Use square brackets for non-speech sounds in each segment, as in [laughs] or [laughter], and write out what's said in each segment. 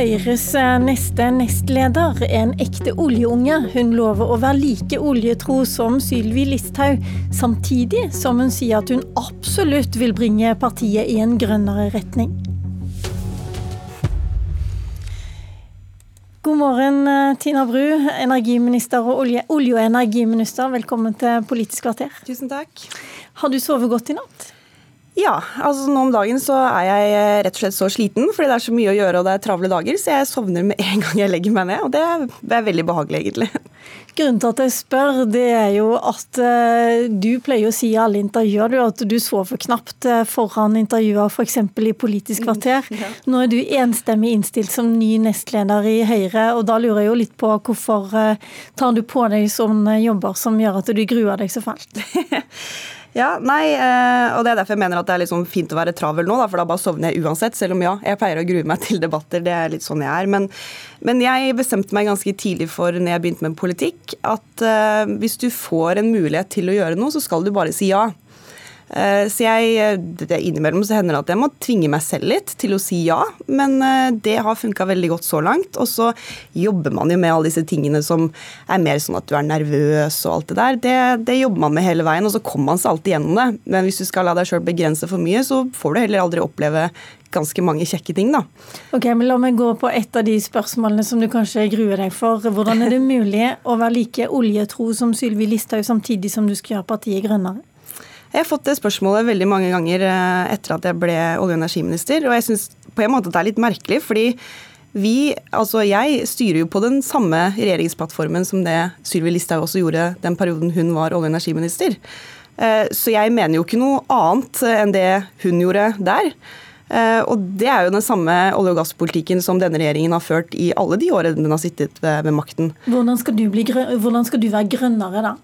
Høyres eh, neste nestleder er en ekte oljeunge. Hun lover å være like oljetro som Sylvi Listhaug, samtidig som hun sier at hun absolutt vil bringe partiet i en grønnere retning. God morgen, eh, Tina Bru, energiminister og olje-, olje og energiminister. Velkommen til Politisk kvarter. Tusen takk. Har du sovet godt i natt? Ja, altså nå om dagen så er jeg eh, rett og slett så sliten fordi det er så mye å gjøre og det er travle dager, så jeg sovner med [laughs] en gang jeg legger meg ned. Og det er veldig behagelig, egentlig. Grunnen til at jeg spør, det er jo at uh, du pleier å si i alle intervjuer du, at du sover knapt uh, foran intervjuer f.eks. i Politisk kvarter. Mm, ja. Nå er du enstemmig innstilt som ny nestleder i Høyre, og da lurer jeg jo litt på hvorfor uh, tar du på deg sånne jobber som gjør at du gruer deg så fælt? [laughs] Ja, nei, eh, og Det er derfor jeg mener at det er liksom fint å være travel nå, da, for da bare sovner jeg uansett. Selv om ja, jeg pleier å grue meg [laughs] til debatter, det er litt sånn jeg er. Men, men jeg bestemte meg ganske tidlig for når jeg begynte med politikk, at uh, hvis du får en mulighet til å gjøre noe, så skal du bare si ja. Eh, så jeg, det Innimellom så hender det at jeg må tvinge meg selv litt til å si ja, men eh, det har funka veldig godt så langt. Og så jobber man jo med alle disse tingene som er mer sånn at du er nervøs og alt det der. Det, det jobber man med hele veien, og så kommer man seg alltid gjennom det. Men hvis du skal la deg sjøl begrense for mye, så får du heller aldri oppleve ganske mange kjekke ting, da. Ok, men La meg gå på et av de spørsmålene som du kanskje gruer deg for. Hvordan er det mulig å være like oljetro som Sylvi Listhaug samtidig som du skal gjøre partiet grønnere? Jeg har fått det spørsmålet veldig mange ganger eh, etter at jeg ble olje- og energiminister, og jeg syns på en måte det er litt merkelig, fordi vi, altså jeg styrer jo på den samme regjeringsplattformen som det Sylvi Listhaug også gjorde den perioden hun var olje- og energiminister. Eh, så jeg mener jo ikke noe annet enn det hun gjorde der. Eh, og det er jo den samme olje- og gasspolitikken som denne regjeringen har ført i alle de årene den har sittet ved, makten. Hvordan skal, du bli, hvordan skal du være grønnere da?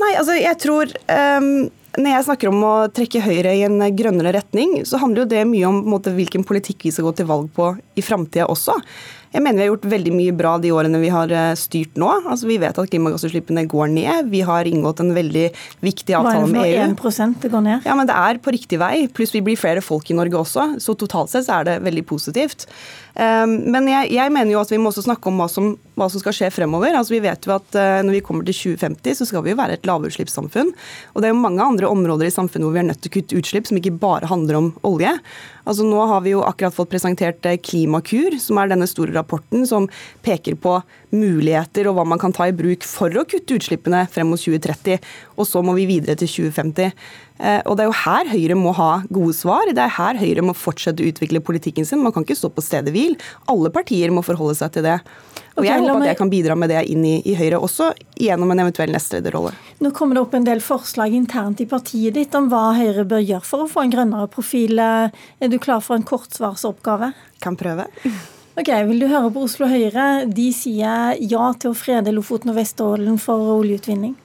Nei, altså jeg tror um, når jeg snakker om å trekke Høyre i en grønnere retning, så handler jo det mye om måte, hvilken politikk vi skal gå til valg på i framtida også. Jeg mener vi har gjort veldig mye bra de årene vi har eh, styrt nå. Altså, vi vet at klimagassutslippene går ned. Vi har inngått en veldig viktig avtale med EU. Hva er det for 1% det går ned? Ja, men Det er på riktig vei. Pluss vi blir flere folk i Norge også. Så totalt sett er det veldig positivt. Ehm, men jeg, jeg, mener jo at vi må også snakke om hva som, hva som skal skje fremover. Altså, vi vet jo at eh, Når vi kommer til 2050, så skal vi jo være et lavutslippssamfunn. Og det er jo mange andre områder i samfunnet hvor vi er nødt til å kutte utslipp, som ikke bare handler om olje. Altså Nå har vi jo akkurat fått presentert eh, Klimakur, som er denne store rapporten som peker på muligheter og hva man kan ta i bruk for å kutte utslippene frem mot 2030. Og så må vi videre til 2050. Eh, og Det er jo her Høyre må ha gode svar. Det er her Høyre må fortsette å utvikle politikken sin. Man kan ikke stå på stedet hvil. Alle partier må forholde seg til det. Og Jeg okay, håper at jeg kan bidra med det inn i, i Høyre, også gjennom en eventuell nestlederrolle. Nå kommer det opp en del forslag internt i partiet ditt om hva Høyre bør gjøre for å få en grønnere profil. Er du klar for en kortsvarsoppgave? Kan prøve. Ok, Vil du høre på Oslo Høyre? De sier ja til å frede Lofoten og Vesterålen for oljeutvinning.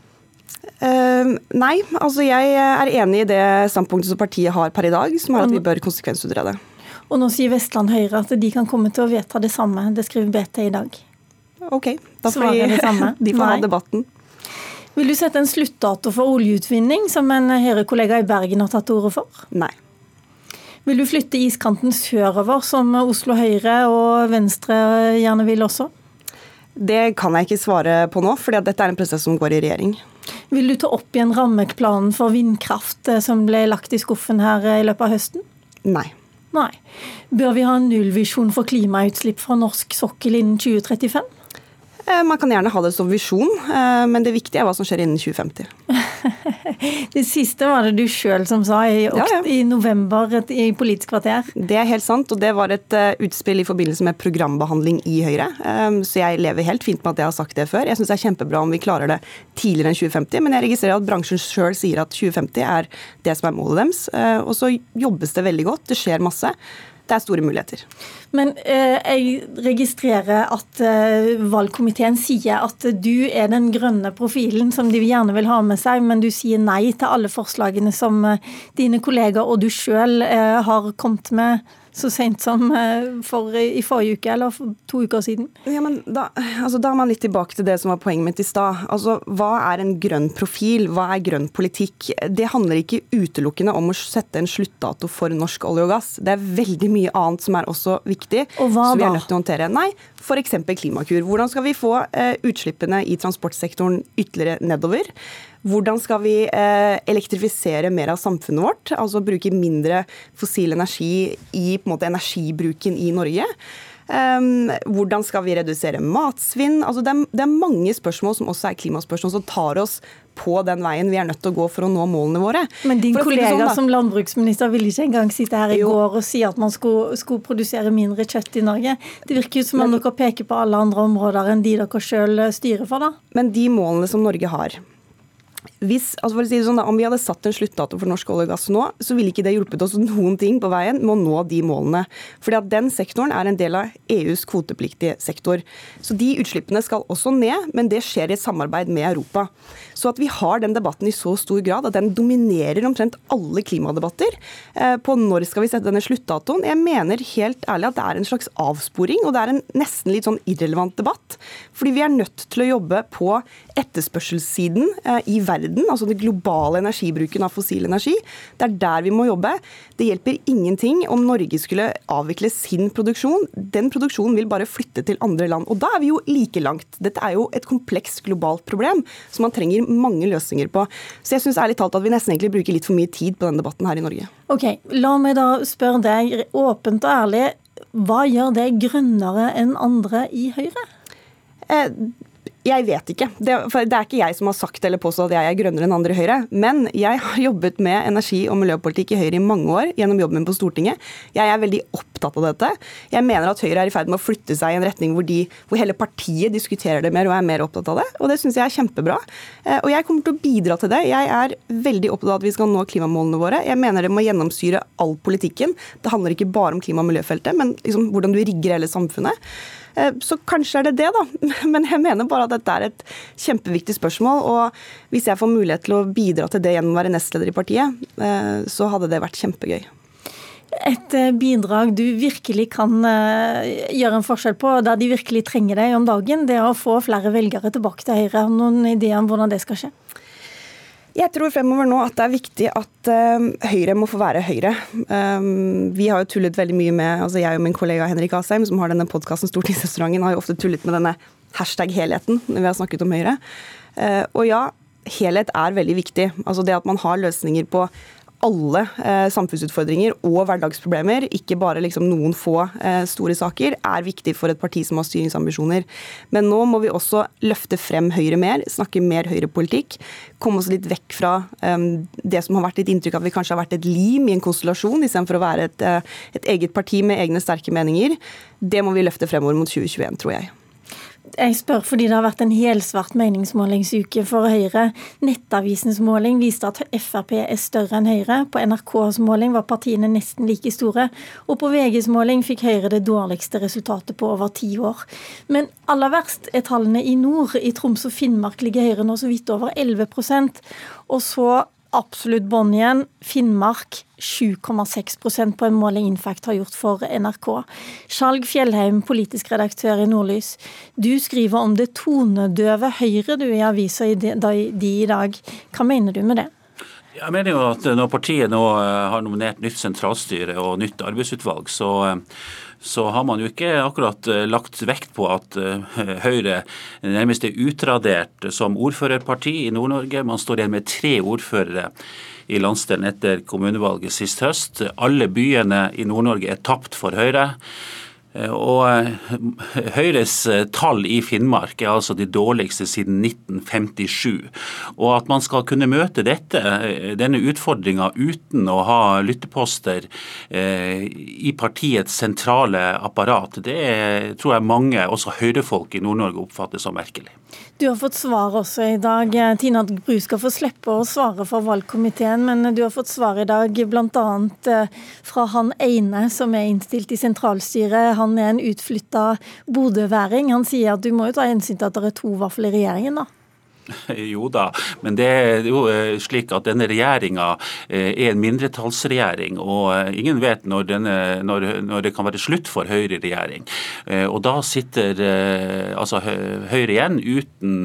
Uh, nei, altså jeg er enig i det standpunktet som partiet har per i dag, som er at vi bør konsekvensutrede. Og nå sier Vestland Høyre at de kan komme til å vedta det samme. Det skriver BT i dag. Ok, da får vi, [laughs] de får ha debatten. Vil du sette en sluttdato for oljeutvinning, som en Høyre-kollega i Bergen har tatt til orde for? Nei. Vil du flytte iskanten sørover, som Oslo Høyre og Venstre gjerne vil også? Det kan jeg ikke svare på nå, for dette er en prosess som går i regjering. Vil du ta opp igjen rammeplanen for vindkraft eh, som ble lagt i skuffen her eh, i løpet av høsten? Nei. Nei. Bør vi ha en nullvisjon for klimautslipp fra norsk sokkel innen 2035? Eh, man kan gjerne ha det som visjon, men det viktige er hva som skjer innen 2050. [laughs] det siste var det du sjøl som sa i, ja, ja. i, november i Politisk kvarter. Det er helt sant, og det var et eh, utspill i forbindelse med programbehandling i Høyre. Så jeg lever helt fint med at jeg har sagt det før. Jeg syns det er kjempebra om vi klarer det tidligere enn 2050, men jeg registrerer at bransjen sjøl sier at 2050 er det som er målet deres. Og så jobbes det veldig godt, det skjer masse det er store muligheter. Men eh, jeg registrerer at eh, valgkomiteen sier at du er den grønne profilen som de gjerne vil ha med seg, men du sier nei til alle forslagene som eh, dine kolleger og du sjøl eh, har kommet med så sent som for, i forrige uke eller for to uker siden. Ja, men da, altså, da er man litt tilbake til det som var poenget mitt i stad. Altså, hva er en grønn profil? Hva er grønn politikk? Det handler ikke utelukkende om å sette en sluttdato for norsk olje og gass. Det er veldig mye annet som er også viktig. Og hva så vi er nødt til å håndtere. Nei, f.eks. Klimakur. Hvordan skal vi få eh, utslippene i transportsektoren ytterligere nedover? Hvordan skal vi eh, elektrifisere mer av samfunnet vårt? Altså bruke mindre fossil energi i måte, energibruken i Norge? Um, hvordan skal vi redusere matsvinn? Altså det, er, det, er, mange spørsmål som også er klimaspørsmål som tar oss på den veien vi er nødt til å gå for å nå målene våre. Men din kollega sånn, som landbruksminister ville ikke engang sitte her i jo. går og si at man skulle, skulle, produsere mindre kjøtt i Norge. Det virker ut som om dere peker på alle andre områder enn de dere sjøl styrer for, da. Men de målene som Norge har, hvis, altså for å si det sånn, Om vi hadde satt en sluttdato for norsk olje og gass nå, så ville ikke det hjulpet oss noen ting på veien med å nå de målene. Fordi at Den sektoren er en del av EUs kvotepliktige sektor. Så De utslippene skal også ned, men det skjer i samarbeid med Europa. Så at vi har den debatten i så stor grad at den dominerer omtrent alle klimadebatter eh, på når skal vi sette denne sluttdatoen, jeg mener helt ærlig at det er en slags avsporing, og det er en nesten litt sånn irrelevant debatt. Fordi vi er nødt til å jobbe på etterspørselssiden eh, i verden, altså den globale energibruken av fossil energi. Det er der vi må jobbe. Det hjelper ingenting om Norge skulle avvikle sin produksjon. Den produksjonen vil bare flytte til andre land. Og da er vi jo like langt. Dette er jo et komplekst globalt problem som man trenger mange løsninger på. Så jeg syns ærlig talt at vi nesten egentlig bruker litt for mye tid på denne debatten her i Norge. Ok, La meg da spørre deg åpent og ærlig. Hva gjør det grønnere enn andre i Høyre? Jeg vet ikke. Det, det, er ikke jeg som har sagt eller påstått at jeg er grønnere enn andre i Høyre. Men jeg har jobbet med energi- og miljøpolitikk i Høyre i mange år gjennom jobben min på Stortinget. Jeg er veldig opptatt av dette. Jeg mener at Høyre er i ferd med å flytte seg i en retning hvor, de, hvor hele partiet diskuterer det mer og er mer opptatt av det. Og det syns jeg er kjempebra. Eh, og jeg kommer til å bidra til det. Jeg er veldig opptatt av at vi skal nå klimamålene våre. Jeg mener det må gjennomsyre all politikken. Det handler ikke bare om klima- og miljøfeltet, men liksom hvordan du rigger hele samfunnet. Eh, så kanskje er det det, da. [laughs] Men jeg mener bare at dette er et kjempeviktig spørsmål. Og hvis jeg får mulighet til å bidra til det gjennom å være nestleder i partiet, eh, så hadde det vært kjempegøy. Et eh, bidrag du virkelig kan gjøre en forskjell på, der de virkelig trenger deg om dagen, det er å få flere velgere tilbake til Høyre. Har Noen ideer om hvordan det skal skje? Jeg tror fremover nå at det er viktig at uh, Høyre må få være Høyre. Vi har jo tullet veldig mye med altså Jeg og min kollega Henrik Asheim, som har denne podkasten Stortingsrestauranten, har jo ofte tullet med denne hashtag helheten når vi har snakket om Høyre. Og ja, helhet er veldig viktig. Altså det at man har løsninger på alle eh, samfunnsutfordringer og hverdagsproblemer, ikke bare liksom noen få eh, store saker, er viktig for et parti som har styringsambisjoner. Men nå må vi også løfte frem Høyre mer, snakke mer høyrepolitikk. Komme oss litt vekk fra eh, det som har vært litt inntrykk av at vi kanskje har vært et lim i en konstellasjon, istedenfor å være et, eh, et eget parti med egne sterke meninger. Det må vi løfte fremover mot 2021, tror jeg. Jeg spør fordi det har vært en helsvart meningsmålingsuke for Høyre. Nettavisens måling viste at Frp er større enn Høyre. På NRKs måling var partiene nesten like store. Og på VGs måling fikk Høyre det dårligste resultatet på over ti år. Men aller verst er tallene i nord. I Troms og Finnmark ligger Høyre nå så vidt over 11% Og så absolutt bånn igjen. Finnmark 7,6% på en måling Infact har gjort for NRK. Skjalg Fjellheim, politisk redaktør i Nordlys. Du skriver om det tonedøve Høyre du i avisa i de i dag. Hva mener du med det? Jeg mener jo at Når partiet nå eh, har nominert nytt sentralstyre og nytt arbeidsutvalg, så eh, så har man jo ikke akkurat eh, lagt vekt på at eh, Høyre nærmest er utradert som ordførerparti i Nord-Norge. Man står igjen med tre ordførere i landsdelen etter kommunevalget sist høst. Alle byene i Nord-Norge er tapt for Høyre. Eh, og eh, Høyres eh, tall i Finnmark er altså de dårligste siden 1957. Og at man skal kunne møte dette, denne utfordringa uten å ha lytteposter i partiets sentrale apparat, det tror jeg mange, også Høyre-folk i Nord-Norge, oppfatter som merkelig. Du har fått svar også i dag. Tina Bru skal få slippe å svare for valgkomiteen, men du har fått svar i dag bl.a. fra han ene som er innstilt i sentralstyret. Han er en utflytta bodøværing. Han sier at du må jo ta hensyn til at det er to, vafler i regjeringen, da. [laughs] Jo da, men det er jo eh, slik at denne regjeringa eh, er en mindretallsregjering. Og eh, ingen vet når, denne, når, når det kan være slutt for Høyre-regjering. Og da sitter altså Høyre igjen uten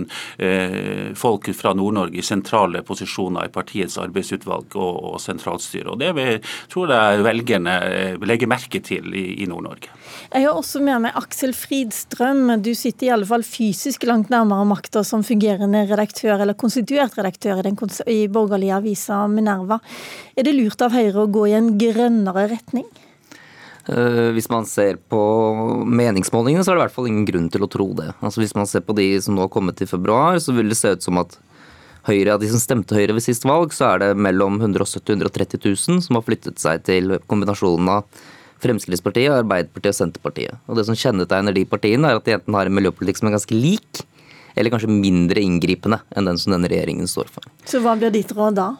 folk fra Nord-Norge i sentrale posisjoner i partiets arbeidsutvalg og, og sentralstyre. Og Det tror jeg velgerne legger merke til i, i Nord-Norge. Jeg har også med meg Aksel Fridstrøm. Du sitter i alle fall fysisk langt nærmere makta som fungerende redaktør, eller konstituert redaktør i den i borgerlige avisa Minerva. Er det lurt av Høyre å gå i en grønnere retning? Eh, hvis man ser på meningsmålingene, så er det i hvert fall ingen grunn til å tro det. Altså Hvis man ser på de som nå har kommet i februar, så vil det se ut som at Høyre, av de som stemte Høyre ved sist valg, så er det mellom 170 000 og 130 000 som har flyttet seg til kombinasjonen av Fremskrittspartiet, Arbeiderpartiet og Senterpartiet. Og Det som kjennetegner de partiene, er at de enten har en miljøpolitikk som er ganske lik, eller kanskje mindre inngripende enn den som denne regjeringen står for. Så hva blir ditt råd da?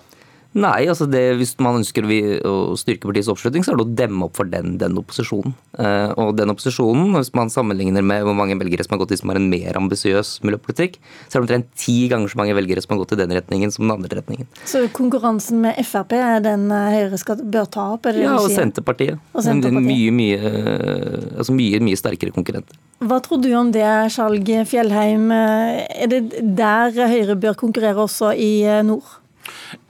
Nei, altså det, hvis man ønsker å styrke partiets oppslutning, så er det å demme opp for den, den opposisjonen. Eh, og den opposisjonen, hvis man sammenligner med hvor mange velgere som har gått i som har en mer ambisiøs miljøpolitikk, så er det omtrent ti ganger så mange velgere som har gått i den retningen som den andre retningen. Så konkurransen med Frp er den eh, Høyre skal, bør ta opp? Er det ja, og Senterpartiet. og Senterpartiet. Mye, mye, altså mye, mye sterkere konkurrenter. Hva tror du om det, Skjalg Fjellheim? Er det der Høyre bør konkurrere også i eh, nord?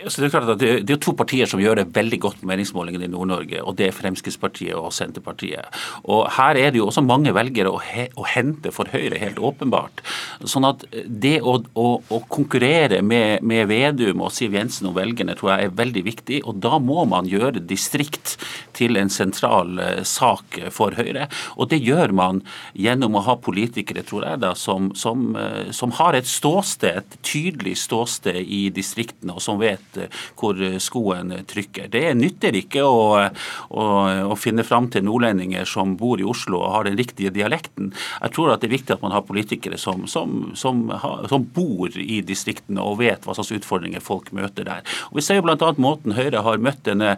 Så det, er klart at det, det er to partier som gjør det veldig godt på meningsmålingene i Nord-Norge, og det er Fremskrittspartiet og Senterpartiet. Og Her er det jo også mange velgere å, he, å hente for Høyre, helt åpenbart. Sånn at det å, å, å konkurrere med, med, Vedum og Siv Jensen om velgerne tror jeg er veldig viktig. Og da må man gjøre distrikt til en sentral uh, sak for Høyre. Og det gjør man gjennom å ha politikere, tror jeg, da, som, som, uh, som har et ståsted, et tydelig ståsted i distriktene, og som vet eh, hvor eh, skoen trykker. Det nytter ikke å, å, å finne fram til nordlendinger som bor i Oslo og har den riktige dialekten. Jeg tror at det er viktig at man har politikere som, som, som, som bor i distriktene og vet hva slags utfordringer folk møter der. Og vi ser jo bl.a. måten Høyre har møtt denne,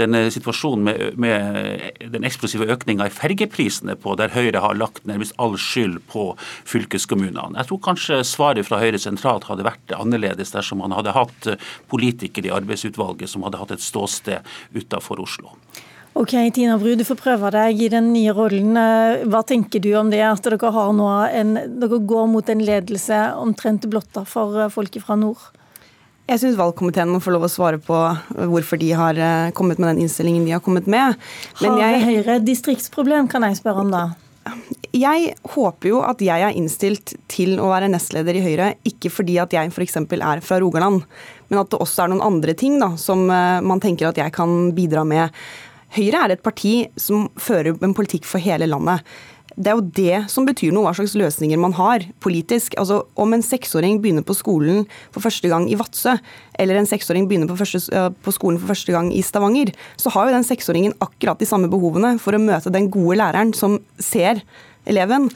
denne situasjonen med, med den eksplosive økninga i fergeprisene på, der Høyre har lagt nærmest all skyld på fylkeskommunene. Jeg tror kanskje svaret fra Høyre sentralt hadde vært annerledes dersom man hadde hatt politikere i arbeidsutvalget som hadde hatt et ståsted utenfor Oslo. Ok, Tina Bru, du får prøve deg i den nye rollen. Hva tenker du om det, at dere, har nå en, dere går mot en ledelse omtrent blotta for folket fra nord? Jeg syns valgkomiteen må få lov å svare på hvorfor de har eh, kommet med den innstillingen de har kommet med. Men har jeg, Høyre distriktsproblem, kan jeg spørre om da? Jeg håper jo at jeg er innstilt til å være nestleder i Høyre, ikke fordi at jeg f.eks. er fra Rogaland, men at det også er noen andre ting da, som eh, man tenker at jeg kan bidra med. Høyre er et parti som fører en politikk for hele landet. Det er jo det som betyr noe, hva slags løsninger man har politisk. Altså, Om en seksåring begynner på skolen for første gang i Vadsø, eller en seksåring begynner på, første, på, skolen for første gang i Stavanger, så har jo den seksåringen akkurat de samme behovene for å møte den gode læreren som ser eleven.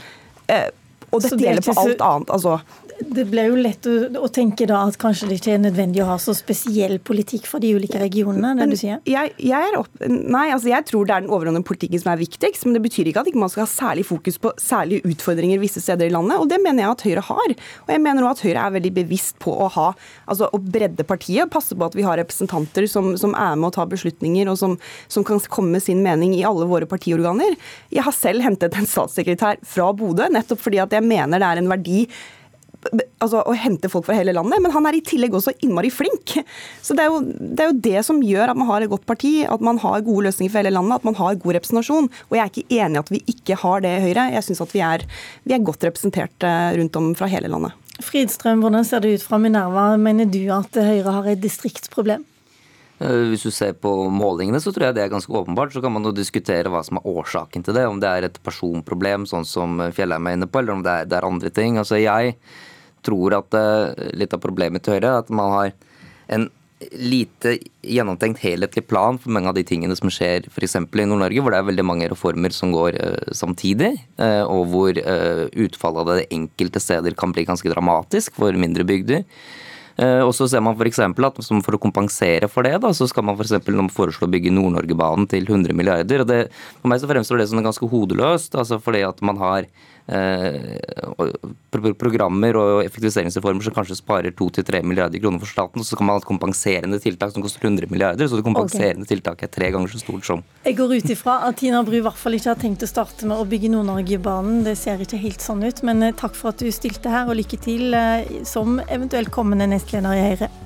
Eh, og dette gjelder på alt annet. altså det ble jo lett å, å, tenke da at kanskje det ikke er nødvendig å ha så spesiell politikk for de ulike regionene? det du sier? Jeg, jeg, opp, nei, altså jeg tror det er den overordnede politikken som er viktigst. Men det betyr ikke at ikke man skal ha særlig fokus på særlige utfordringer visse steder i landet. Og det mener jeg at Høyre har. Og jeg mener også at Høyre er veldig bevisst på å ha, altså å bredde partiet. og Passe på at vi har representanter som, som er med å ta beslutninger, og som, som, kan komme med sin mening i alle våre partiorganer. Jeg har selv hentet en statssekretær fra Bodø, nettopp fordi at jeg mener det er en verdi altså, å hente folk fra hele landet, men han er i tillegg også innmari flink. Så det er, jo, det er, jo, det som gjør at man har et godt parti, at man har gode løsninger for hele landet, at man har god representasjon. Og jeg er ikke enig i at vi ikke har det i Høyre. Jeg syns at vi er, vi er godt representert eh, rundt om fra hele landet. Fridstrøm, hvordan ser det ut fra Minerva? Mener du at Høyre har et distriktsproblem? Eh, hvis du ser på målingene, så tror jeg det er ganske åpenbart. Så kan man jo diskutere hva som er årsaken til det. Om det er et personproblem, sånn som Fjellheim er inne på, eller om det er, det er andre ting. Altså jeg tror at uh, litt av problemet til Høyre er at man har en lite gjennomtenkt helhetlig plan for mange av de tingene som skjer f.eks. i Nord-Norge, hvor det er veldig mange reformer som går uh, samtidig, uh, og hvor utfallet av det enkelte steder kan bli ganske dramatisk for mindre bygder. Og så ser man f.eks. at for å kompensere for det, da, så skal man for foreslå å bygge Nord-Norgebanen til 100 milliarder. og det, For meg så fremstår det som ganske hodeløst. altså fordi at man har programmer og effektiviseringsreformer som kanskje sparer 2-3 milliarder kroner for staten, så kan man ha et kompenserende tiltak som koster 100 milliarder, så det kompenserende okay. tiltaket er tre ganger så stort som Jeg går ut ifra at Tina Bru i hvert fall ikke har tenkt å starte med å bygge Nord-Norge-banen. Det ser ikke helt sånn ut, men takk for at du stilte her, og lykke til som eventuelt kommende nestleder i Høyre.